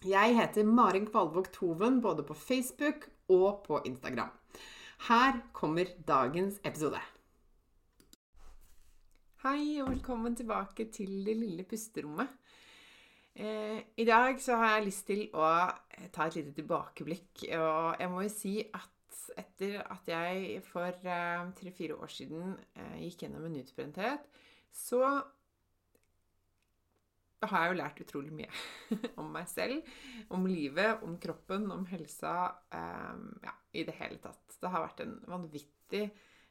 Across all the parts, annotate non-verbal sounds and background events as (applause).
Jeg heter Marin Kvalvåg Toven både på Facebook og på Instagram. Her kommer dagens episode. Hei og velkommen tilbake til det lille pusterommet. Eh, I dag så har jeg lyst til å ta et lite tilbakeblikk. Og jeg må jo si at etter at jeg for eh, tre-fire år siden eh, gikk gjennom en utbrenthet, så da har jeg jo lært utrolig mye (laughs) om meg selv, om livet, om kroppen, om helsa um, Ja, i det hele tatt. Det har vært en vanvittig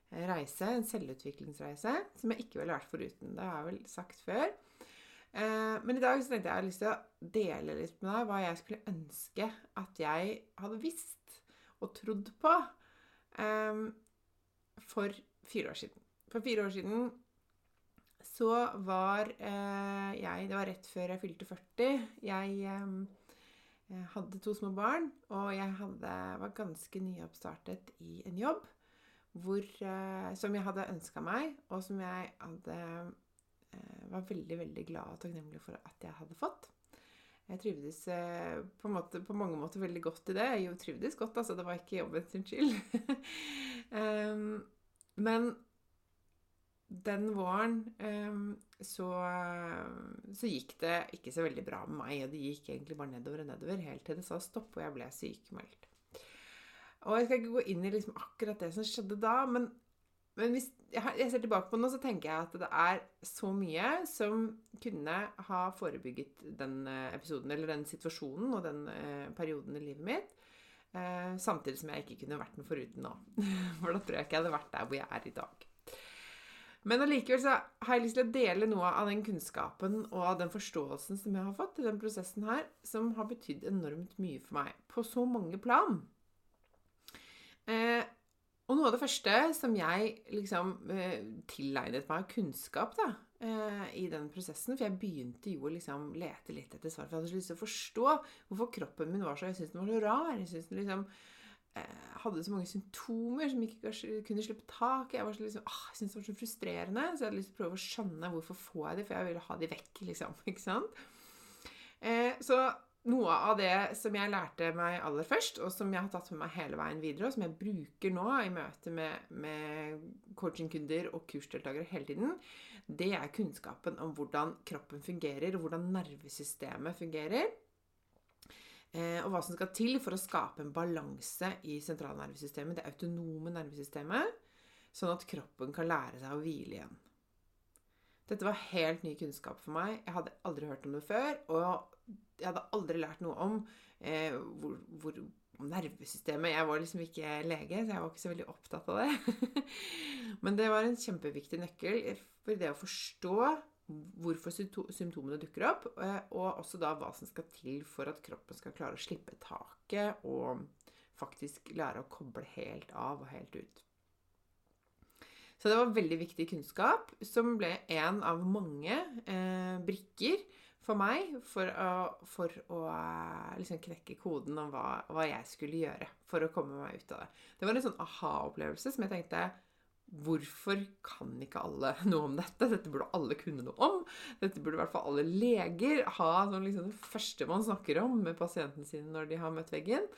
reise, en selvutviklingsreise, som jeg ikke ville vært foruten. Det har jeg vel sagt før. Uh, men i dag så tenkte jeg jeg hadde lyst til å dele litt med deg hva jeg skulle ønske at jeg hadde visst og trodd på um, for fire år siden. For fire år siden så var eh, jeg Det var rett før jeg fylte 40. Jeg eh, hadde to små barn, og jeg hadde, var ganske nyoppstartet i en jobb hvor, eh, som jeg hadde ønska meg, og som jeg hadde, eh, var veldig, veldig glad og takknemlig for at jeg hadde fått. Jeg trivdes eh, på, måte, på, mange måter veldig godt i det. Jeg trivdes godt, altså. Det var ikke jobbens skyld. um, (laughs) men den våren um, så, så, gikk det ikke så veldig bra med meg. Og det gikk egentlig bare nedover og nedover helt til det sa stopp, og jeg ble sykemeldt. Og jeg skal ikke gå inn i liksom akkurat det som skjedde da, men, men hvis jeg ser tilbake på det nå, så tenker jeg at det er så mye som kunne ha forebygget den eh, episoden, eller den situasjonen og den eh, perioden i livet mitt. Eh, samtidig som jeg ikke kunne vært den foruten nå. (laughs) For da tror jeg ikke jeg hadde vært der hvor jeg er i dag. Men allikevel så har jeg lyst til å dele noe av den kunnskapen og den forståelsen som jeg har fått i den prosessen her, som har betydd enormt mye for meg på så mange plan. Eh, og noe av det første som jeg liksom eh, tilegnet meg av kunnskap da, eh, i den prosessen For jeg begynte jo å liksom lete litt etter svar. For jeg hadde så lyst til å forstå hvorfor kroppen min var så Jeg syntes den var så rar. Jeg synes den liksom hadde så mange symptomer som ikke kunne slippe tak Jeg var så liksom, ah, syntes det var så frustrerende, så jeg hadde lyst til å prøve å skjønne hvorfor får jeg de, for jeg ville ha de vekk. liksom, (laughs) ikke sant? Eh, så noe av det som jeg lærte meg aller først, og som jeg har tatt med meg hele veien videre, og som jeg bruker nå i møte med, med coachingkunder og kursdeltakere hele tiden, det er kunnskapen om hvordan kroppen fungerer, og hvordan nervesystemet fungerer. Eh, og hva som skal til for å skape en balanse i sentralnervesystemet, det autonome nervesystemet, sånn at kroppen kan lære seg å hvile igjen. Dette var helt ny kunnskap for meg. Jeg hadde aldri hørt om det før. Og jeg hadde aldri lært noe om eh, hvor, hvor, nervesystemet. Jeg var liksom ikke lege, så jeg var ikke så veldig opptatt av det. (laughs) Men det var en kjempeviktig nøkkel for det å forstå hvorfor symptomene dukker opp, eh, og også da hva som skal til for at kroppen skal klare å slippe taket og faktisk lære å koble helt av og helt ut. Så det var veldig viktig kunnskap, som ble en av mange eh, brikker for meg for å, for å eh, liksom knekke koden om hva, hva, jeg skulle gjøre for å komme meg ut av det. Det var en sånn aha-opplevelse som jeg tenkte Hvorfor kan ikke alle (laughs) noe om dette? Dette burde alle kunne noe om. Dette burde i hvert fall alle leger ha som liksom det første man snakker om med pasienten sin når de har møtt veggen.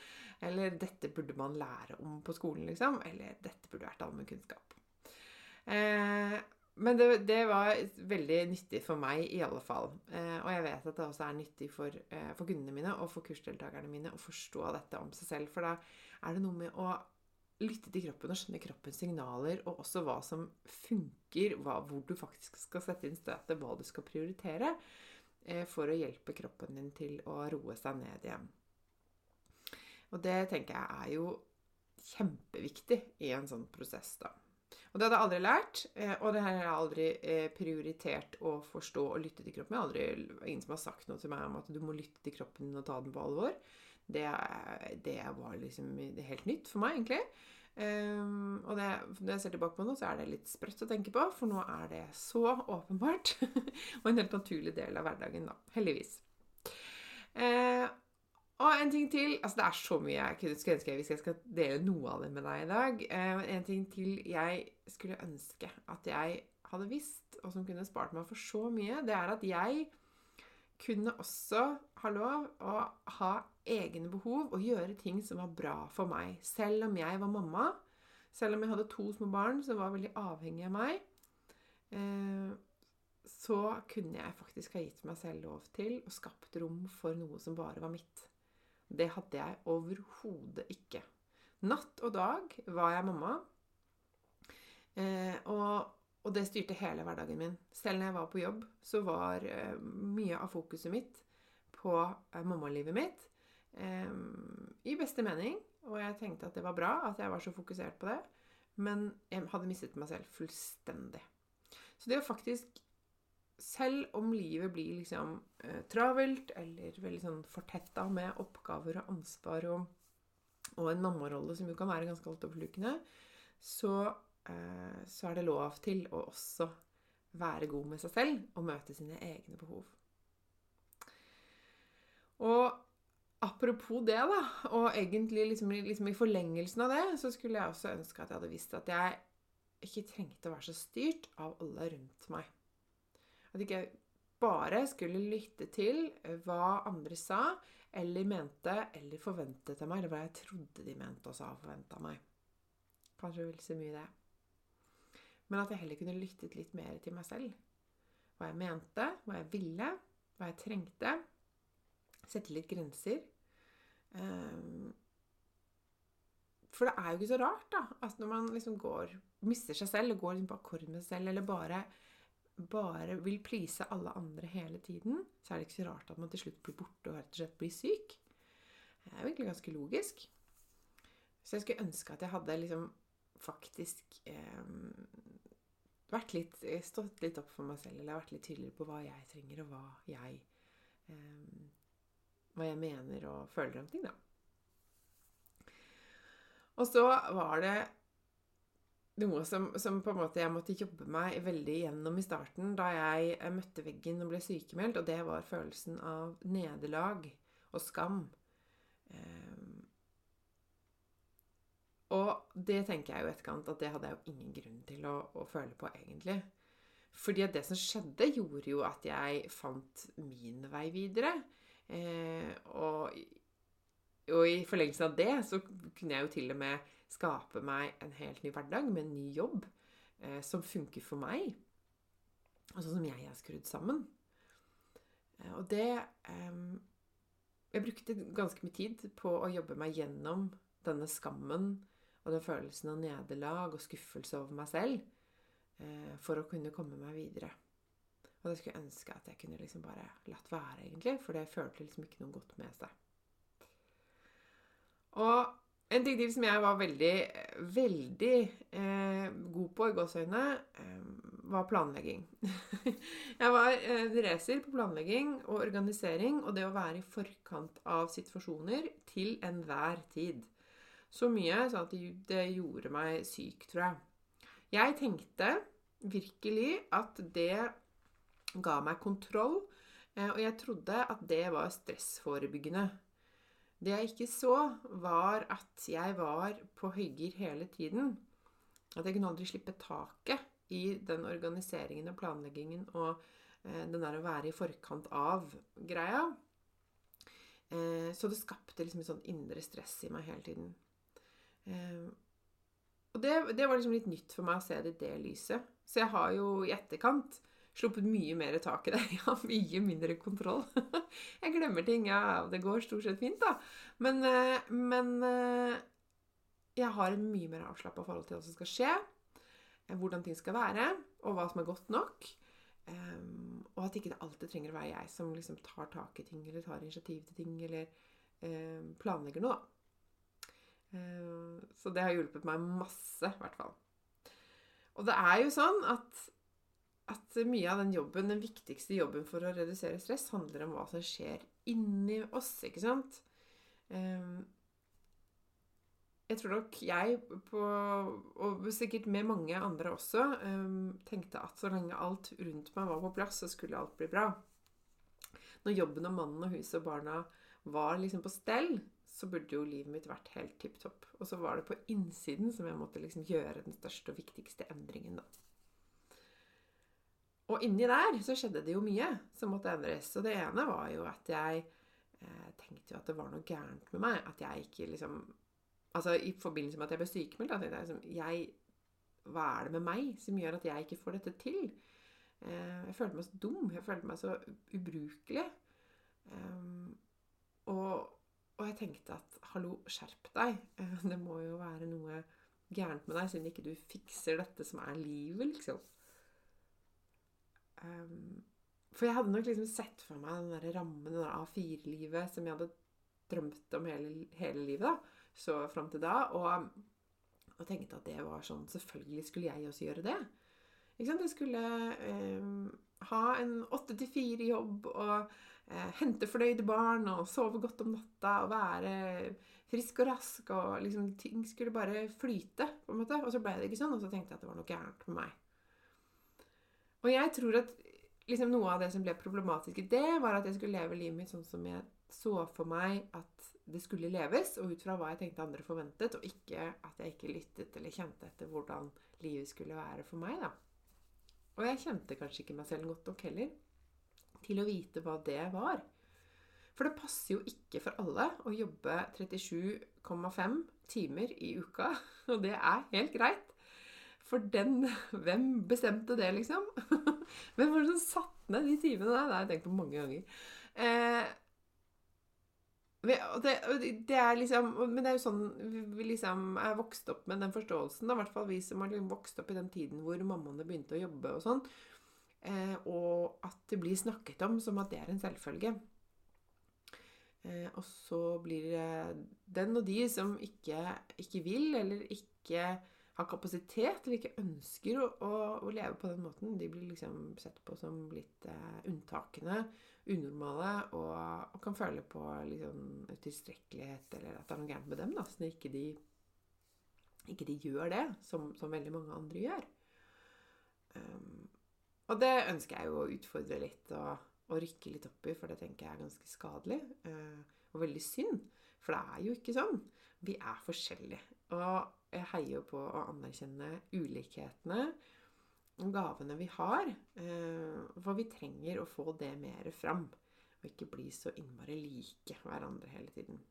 Eller dette burde man lære om på skolen, liksom. Eller dette burde vært allmennkunnskap. Eh, men det, det, var veldig nyttig for meg, i alle fall. Eh, og jeg vet at det også er nyttig for, eh, for kundene mine og for kursdeltakerne mine å forstå dette om seg selv. For da er det noe med å lytte til kroppen og skjønne kroppens signaler, og også hva som funker, hva, hvor du faktisk skal sette inn støtet, hva du skal prioritere, eh, for å hjelpe kroppen din til å roe seg ned igjen. Og det tenker jeg er jo kjempeviktig i en sånn prosess, da. Og det hadde jeg aldri lært, eh, og det har jeg aldri eh, prioritert å forstå og lytte til kroppen. Jeg har aldri, ingen som har sagt noe til meg om at du må lytte til kroppen din og ta den på alvor. Det, det var liksom helt nytt for meg, egentlig. Um, og det, når jeg ser tilbake på nå, så er det litt sprøtt å tenke på, for nå er det så åpenbart. (laughs) og en helt naturlig del av hverdagen, da. Heldigvis. Uh, og en ting til Altså, det er så mye jeg kunne skulle ønske hvis jeg skal dele noe av det med deg i dag. Uh, en ting til jeg skulle ønske at jeg hadde visst, og som kunne spart meg for så mye, det er at jeg kunne også ha lov å ha egne behov og gjøre ting som var bra for meg. Selv om jeg var mamma, selv om jeg hadde to små barn som var veldig avhengige av meg, eh, så kunne jeg faktisk ha gitt meg selv lov til og skapt rom for noe som bare var mitt. Det hadde jeg overhodet ikke. Natt og dag var jeg mamma. Eh, og det styrte hele hverdagen min. Selv når jeg var på jobb, så var uh, mye av fokuset mitt på uh, mammalivet mitt. Um, I beste mening. Og jeg tenkte at det var bra at jeg var så fokusert på det. Men jeg hadde mistet meg selv fullstendig. Så det å faktisk Selv om livet blir liksom uh, travelt eller veldig sånn fortetta med oppgaver og ansvar og, og en mammarolle som jo kan være ganske altoppslukende, så Eh, så er det lov til å også være god med seg selv og møte sine egne behov. Og apropos det, da, og egentlig liksom, liksom i forlengelsen av det, så skulle jeg også ønske at jeg hadde visst at jeg ikke trengte å være så styrt av alle rundt meg. At ikke jeg bare skulle lytte til hva andre sa eller mente eller forventet av meg, eller hva jeg trodde de mente og sa og forventa meg. Kanskje vil si mye det. Men at jeg heller kunne lyttet litt mer til meg selv. Hva jeg mente, hva jeg ville, hva jeg trengte. Sette litt grenser. Um, for det er jo ikke så rart, da, at når man liksom går mister seg selv og går liksom på akkord med seg selv, eller bare, bare vil please alle andre hele tiden, så er det ikke så rart at man til slutt blir borte og rett og slett blir syk. Det er jo egentlig ganske logisk. Så jeg skulle ønske at jeg hadde liksom faktisk eh, vært litt, eh, stått litt opp for meg selv, eller vært litt tydeligere på hva jeg trenger, og hva jeg eh, Hva jeg mener og føler om ting, da. Og så var det noe som, som, på en måte jeg måtte jobbe meg veldig gjennom i starten, da jeg møtte veggen og ble sykemeldt, og det var følelsen av nederlag og skam. Eh, og det tenker jeg jo etterkant at det hadde jeg jo ingen grunn til å, å, føle på, egentlig. Fordi at det som skjedde, gjorde jo at jeg fant min vei videre. Eh, og, og, i forlengelsen av det så kunne jeg jo til og med skape meg en helt ny hverdag med en ny jobb eh, som funker for meg. Og sånn som jeg er skrudd sammen. Eh, og det eh, Jeg brukte ganske mye tid på å jobbe meg gjennom denne skammen og den følelsen av nederlag og skuffelse over meg selv eh, for å kunne komme meg videre. Og det skulle jeg ønske at jeg kunne liksom bare latt være, egentlig, for det følte liksom ikke noe godt med seg. Og en ting til som jeg var veldig, veldig eh, god på i gåseøynene, eh, var planlegging. (laughs) jeg var eh, racer på planlegging og organisering og det å være i forkant av situasjoner til enhver tid så mye så at det gjorde meg syk, tror jeg. Jeg tenkte virkelig at det ga meg kontroll, eh, og jeg trodde at det var stressforebyggende. Det jeg ikke så, var at jeg var på høygir hele tiden. At jeg kunne aldri slippe taket i den organiseringen og planleggingen og eh, den der å være i forkant av greia. Eh, så det skapte liksom et sånn indre stress i meg hele tiden. Eh, og det, det, var liksom litt nytt for meg å se det i det lyset. Så jeg har jo i etterkant sluppet mye mer tak i det. (laughs) Jeg har mye mindre kontroll. (laughs) Jeg glemmer ting. Ja, det går stort sett fint, da. Men, eh, men eh, jeg har en mye mer avslappa forhold til hva som skal skje, hvordan ting skal være, og hva som er godt nok. Og at ikke det alltid trenger å være jeg som liksom tar tak i ting, eller tar initiativ til ting, eller planlegger noe. Uh, så det har hjulpet meg masse, i hvert fall. Og det er jo sånn at, at mye av den jobben, den viktigste jobben for å redusere stress, handler om hva som skjer inni oss, ikke sant? Um, jeg tror nok jeg, på, og sikkert med mange andre også, um, tenkte at så lenge alt rundt meg var på plass, så skulle alt bli bra. Når jobben og mannen og huset og barna var liksom på stell, så burde jo livet mitt vært helt tipp topp. Og så var det på innsiden som jeg måtte liksom gjøre den største og viktigste endringen, da. Og inni der så skjedde det jo mye som måtte endres. Og det ene var jo at jeg eh, tenkte jo at det var noe gærent med meg. At jeg ikke liksom Altså i forbindelse med at jeg ble sykemeldt, tenkte jeg liksom jeg, Hva er det med meg som gjør at jeg ikke får dette til? Eh, jeg følte meg så dum. Jeg følte meg så ubrukelig. Um, og, og, jeg tenkte at hallo, skjerp deg. (laughs) Det må jo være noe gærent med deg siden ikke du fikser dette som er livet, liksom. Um, for jeg hadde nok liksom sett for meg den der rammen, den der A4-livet som jeg hadde drømt om hele, hele livet. da så fram til da. Og, og, tenkte at det var sånn Selvfølgelig skulle jeg også gjøre det. Ikke sant? Jeg skulle eh, ha en åtte til fire-jobb og eh, hente fornøyde barn og sove godt om natta og være frisk og rask. Og liksom ting skulle bare flyte, på en måte. Og så ble det ikke sånn, og så tenkte jeg at det var noe gærent med meg. Og jeg tror at liksom, noe av det som ble problematisk i det, var at jeg skulle leve livet mitt sånn som jeg så for meg at det skulle leves, og ut fra hva jeg tenkte andre forventet, og ikke at jeg ikke lyttet eller kjente etter hvordan livet skulle være for meg. da. Og jeg kjente kanskje ikke meg selv godt nok heller til å vite hva det var. For det passer jo ikke for alle å jobbe 37,5 timer i uka, (laughs) og det er helt greit. For den (laughs) Hvem bestemte det, liksom? (laughs) Hvem var det som satte ned de timene der? Det har jeg tenkt på mange ganger. Eh, det, det, er liksom Men det er jo sånn vi liksom er vokst opp med den forståelsen. I hvert fall vi som har vokst opp i den tiden hvor mammaene begynte å jobbe og sånn. Eh, og at det blir snakket om som at det er en selvfølge. Eh, og så blir det den og de som ikke, ikke, vil, eller ikke har kapasitet, eller ikke ønsker å, å, å, leve på den måten, de blir liksom sett på som litt eh, unntakene unormale og, og, kan føle på liksom, utilstrekkelighet eller at det er noe gærent med dem. da, at ikke de, ikke de gjør det, som, som, veldig mange andre gjør. Um, og det ønsker jeg jo å utfordre litt og, og, rykke litt opp i, for det tenker jeg er ganske skadelig. Uh, og veldig synd. For det er jo ikke sånn. Vi er forskjellige. Og jeg heier jo på å anerkjenne ulikhetene gavene vi har. Eh, for vi trenger å få det mer fram. Og ikke bli så innmari like hverandre hele tiden.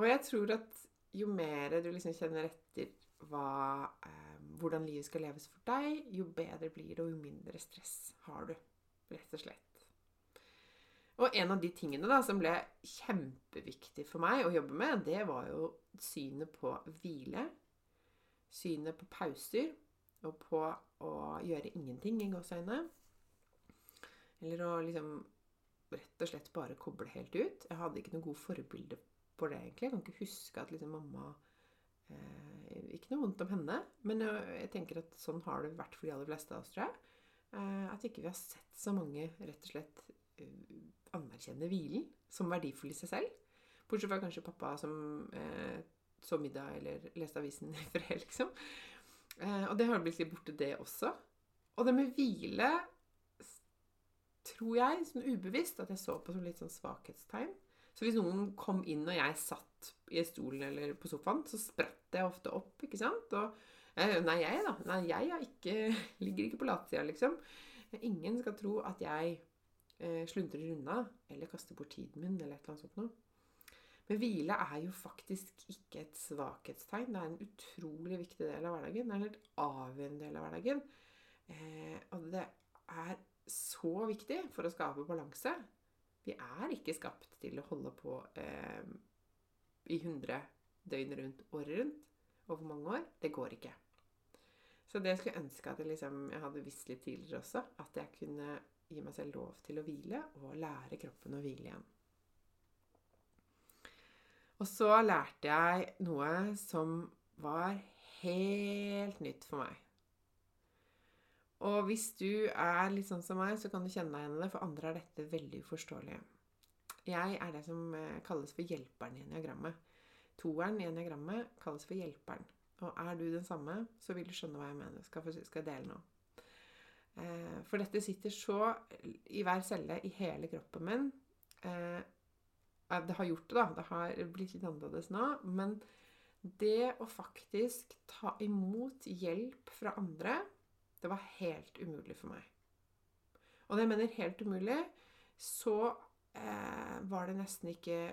Og jeg tror at jo mer du liksom kjenner etter hva, eh, hvordan livet skal leves for deg, jo bedre blir det, og jo mindre stress har du. Rett og slett. Og en av de tingene da, som ble kjempeviktig for meg å jobbe med, det var jo synet på hvile synet på pauser og på å gjøre ingenting i gåseøynene. Eller å liksom rett og slett bare koble helt ut. Jeg hadde ikke noe god forbilde på det, egentlig. Jeg kan ikke huske at liksom mamma eh, Ikke noe vondt om henne, men jeg, jeg, tenker at sånn har det vært for de aller fleste av oss, tror jeg. Eh, at ikke vi har sett så mange rett og slett uh, anerkjenne hvilen som verdifull i seg selv. Bortsett fra kanskje pappa som eh, så middag eller leste avisen (laughs) i fred, liksom. Eh, og det har blitt litt borte, det også. Og det med hvile tror jeg, sånn ubevisst, at jeg så på som litt sånn svakhetstegn. Så hvis noen kom inn og jeg satt i stolen eller på sofaen, så spratt jeg ofte opp, ikke sant? Og eh, Nei, jeg, da. Nei, jeg ikke, (laughs) ligger ikke på latsida, liksom. Ingen skal tro at jeg eh, sluntrer unna eller kaster bort tiden min eller et eller annet sånt noe. Men hvile er jo faktisk ikke et svakhetstegn. Det er en utrolig viktig del av hverdagen. Det er en helt avgjørende del av hverdagen. Eh, og det er så viktig for å skape balanse. Vi er ikke skapt til å holde på eh, i 100 døgn rundt året rundt over mange år. Det går ikke. Så det skulle jeg ønske at jeg, liksom, jeg hadde visst litt tidligere også. At jeg kunne gi meg selv lov til å hvile, og lære kroppen å hvile igjen. Og så lærte jeg noe som var helt nytt for meg. Og hvis du er litt sånn som meg, så kan du kjenne deg igjen i det. For andre er dette veldig uforståelig. Jeg er det som eh, kalles for hjelperen i eniagrammet. Toeren i eniagrammet kalles for hjelperen. Og er du den samme, så vil du skjønne hva jeg mener. Skal, jeg dele nå. Eh, for dette sitter så i hver celle i hele kroppen min. Det har gjort det, da. Det har blitt litt annerledes nå. Men det å faktisk ta imot hjelp fra andre, det var helt umulig for meg. Og når jeg mener helt umulig, så eh, var det nesten ikke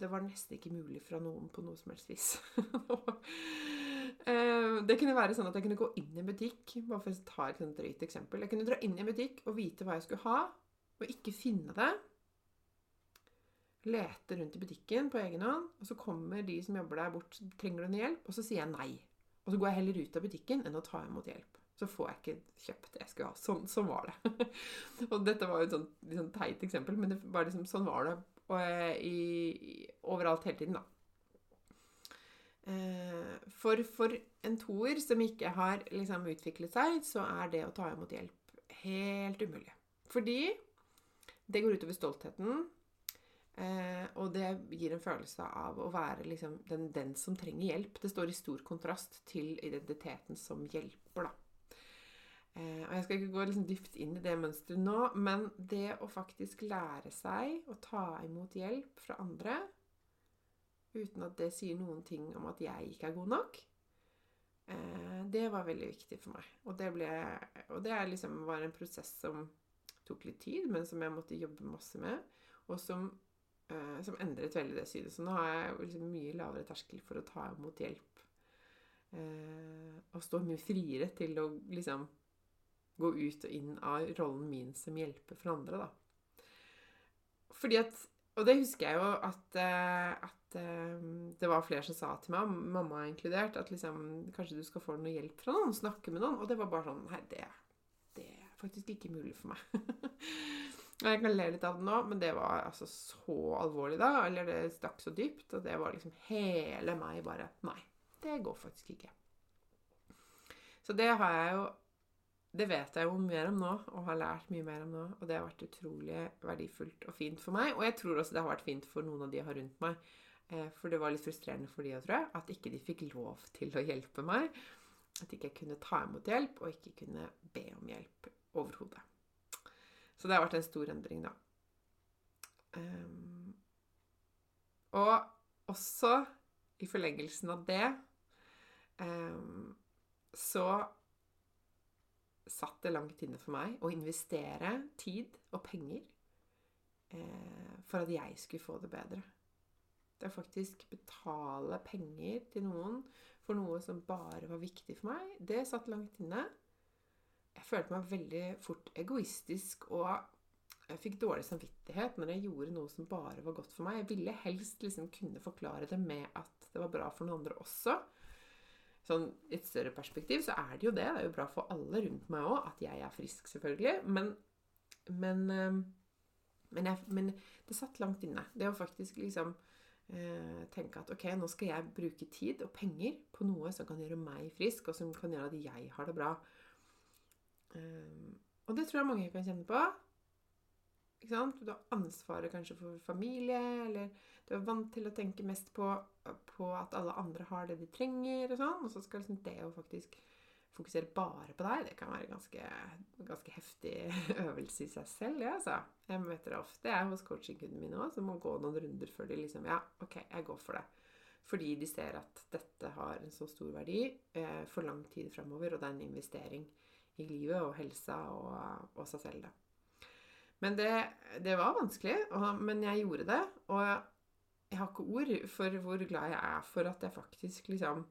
Det var nesten ikke mulig fra noen på noe som helst vis. (laughs) eh, det kunne være sånn at jeg kunne gå inn i en butikk Bare for å ta et drøyt eksempel. Jeg kunne dra inn i en butikk og vite hva jeg skulle ha, og ikke finne det leter rundt i butikken på egen hånd, og så kommer de som jobber der, bort trenger du noe hjelp, og så sier jeg nei. Og så går jeg heller ut av butikken enn å ta imot hjelp. Så får jeg ikke kjøpt det jeg skulle ha. Sånn, sånn var det. (laughs) og dette var jo et litt sånn teit eksempel, men det var liksom, sånn var det og, eh, i, overalt hele tiden, da. Eh, for, for en toer som ikke har liksom utviklet seg, så er det å ta imot hjelp helt umulig. Fordi det går utover stoltheten, Eh, og det gir en følelse av å være liksom den, den, som trenger hjelp. Det står i stor kontrast til identiteten som hjelper, da. Eh, og jeg skal ikke gå liksom dypt inn i det mønsteret nå, men det å faktisk lære seg å ta imot hjelp fra andre uten at det sier noen ting om at jeg ikke er god nok, eh, det var veldig viktig for meg. Og det, ble, og det liksom var en prosess som tok litt tid, men som jeg måtte jobbe masse med, og som eh, som endret veldig det synet. Så nå har jeg liksom mye lavere terskel for å ta imot hjelp. Eh, og står mye friere til å liksom gå ut og inn av rollen min som hjelper for andre, da. Fordi at Og det husker jeg jo at, eh, at eh, det var flere som sa til meg, mamma inkludert, at liksom Kanskje du skal få noe hjelp fra noen? Snakke med noen? Og det var bare sånn Nei, det, det er faktisk ikke mulig for meg. (laughs) Jeg kan le litt av det nå, men det var altså så alvorlig da. Eller det stakk så dypt. Og det var liksom hele meg bare Nei, det går faktisk ikke. Så det har jeg jo Det vet jeg jo mer om nå, og har lært mye mer om nå. Og det har vært utrolig verdifullt og fint for meg. Og jeg tror også det har vært fint for noen av de jeg har rundt meg. Eh, for det var litt frustrerende for de òg, tror jeg. At ikke de fikk lov til å hjelpe meg. At ikke jeg kunne ta imot hjelp, og ikke kunne be om hjelp overhodet. Så det har vært en stor endring, da. Um, og også i forlengelsen av det um, så satt det langt inne for meg å investere tid og penger eh, for at jeg skulle få det bedre. Det å faktisk betale penger til noen for noe som bare var viktig for meg, det satt langt inne jeg følte meg veldig fort egoistisk og jeg fikk dårlig samvittighet når jeg gjorde noe som bare var godt for meg. Jeg ville helst liksom kunne forklare det med at det var bra for noen andre også. Sånn I et større perspektiv så er det jo det. Det er jo bra for alle rundt meg òg at jeg er frisk, selvfølgelig. Men, men, men, jeg, men, det satt langt inne. Det å faktisk liksom eh, tenke at ok, nå skal jeg bruke tid og penger på noe som kan gjøre meg frisk, og som kan gjøre at jeg har det bra. Um, og det tror jeg mange kan kjenne på. Ikke sant? Du har ansvaret kanskje for familie, eller du er vant til å tenke mest på, på at alle andre har det de trenger, og sånn. Og så skal liksom det å faktisk fokusere bare på deg, det kan være ganske, ganske heftig (laughs) øvelse i seg selv. Ja, altså. Jeg møter det ofte jeg er hos coachingkundene mine òg, som må gå noen runder før de liksom Ja, OK, jeg går for det. Fordi de ser at dette har en så stor verdi eh, for lang tid framover, og det er en investering i livet og helsa og, og seg selv, da. Men det, det var vanskelig, og, men jeg gjorde det. Og jeg har ikke ord for hvor glad jeg er for at jeg faktisk liksom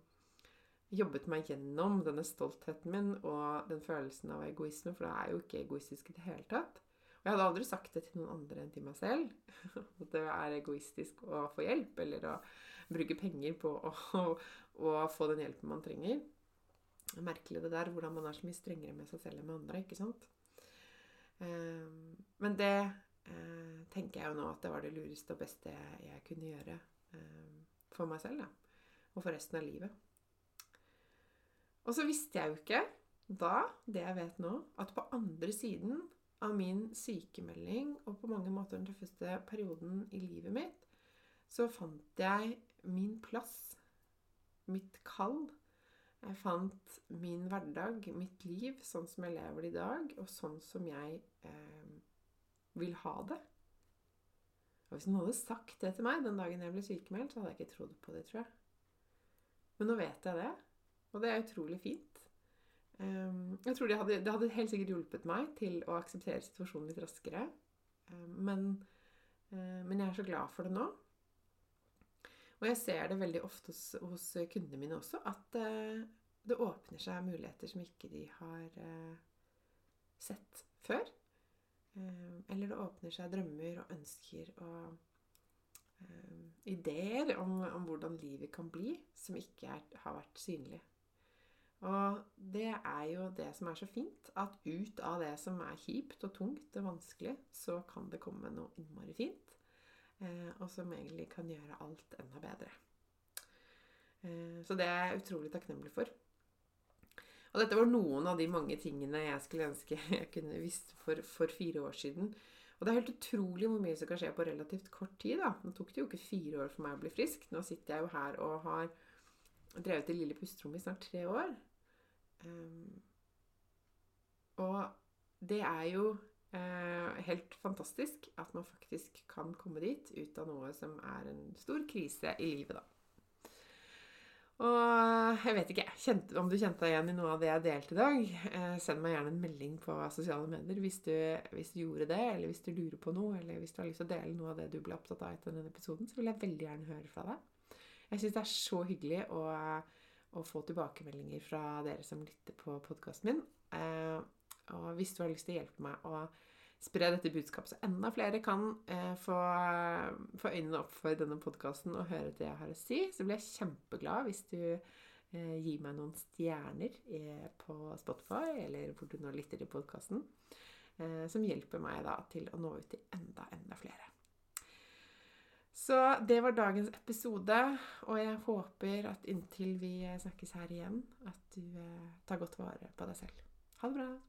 jobbet meg gjennom denne stoltheten min og den følelsen av egoisme, for det er jo ikke egoistisk i det hele tatt. Og jeg hadde aldri sagt det til noen andre enn til meg selv. (laughs) At det er egoistisk å få hjelp, eller å bruke penger på å, å, få den hjelpen man trenger. Merkelig det der, hvordan man er så mye strengere med seg selv enn med andre. ikke sant? Ehm, men det eh, tenker jeg jo nå at det var det lureste og beste jeg kunne gjøre ehm, for meg selv. Da. Og for resten av livet. Og så visste jeg jo ikke da, det jeg vet nå, at på andre siden av min sykemelding og på mange måter den tøffeste perioden i livet mitt, så fant jeg min plass, mitt kall. Jeg fant min hverdag, mitt liv, sånn som jeg lever det i dag, og sånn som jeg eh, vil ha det. Og hvis noen hadde sagt det til meg den dagen jeg ble sykemeldt, så hadde jeg ikke trodd på det, tror jeg. Men nå vet jeg det. Og det er utrolig fint. Ehm, jeg tror det hadde, det hadde, helt sikkert hjulpet meg til å akseptere situasjonen litt raskere. Ehm, men, eh, men, jeg er så glad for det nå. Og jeg ser det veldig ofte hos, hos kundene mine også, at uh, det åpner seg muligheter som ikke de har uh, sett før. Uh, eller det åpner seg drømmer og ønsker og ideer om, om, hvordan livet kan bli, som ikke er, har vært synlig. Og det er jo det som er så fint, at ut av det som er kjipt og tungt og vanskelig, så kan det komme noe innmari fint. Eh, og som egentlig kan gjøre alt enda bedre. Eh, så det er jeg utrolig takknemlig for. Og dette var noen av de mange tingene jeg skulle ønske (laughs) jeg kunne visst for, for fire år siden. Og det er helt utrolig hvor mye som kan skje på relativt kort tid. da. Nå tok det jo ikke fire år for meg å bli frisk. Nå sitter jeg jo her og har drevet det lille pusterommet i snart tre år. Um, og det er jo uh, helt fantastisk at man faktisk kan komme dit ut av noe som er en stor krise i livet, da. Og jeg vet ikke kjente, om du kjente deg igjen i noe av det jeg delte i dag. Eh, send meg gjerne en melding på sosiale medier hvis du, hvis du, gjorde det, eller hvis du lurer på noe, eller hvis du har lyst til å dele noe av det du ble opptatt av etter denne episoden, så vil jeg veldig gjerne høre fra deg. Jeg syns det er så hyggelig å å få tilbakemeldinger fra dere som lytter på podkasten min. Eh, og hvis du har lyst til å hjelpe meg å spre dette budskapet, så enda flere kan eh, få, få, øynene opp for denne podkasten og høre det jeg har å si, så blir jeg kjempeglad hvis du eh, gir meg noen stjerner eh, på Spotify, eller hvor du nå lytter til podkasten, eh, som hjelper meg da til å nå ut til enda, enda flere. Så det var dagens episode, og jeg håper at inntil vi snakkes her igjen, at du eh, tar godt vare på deg selv. Ha det bra!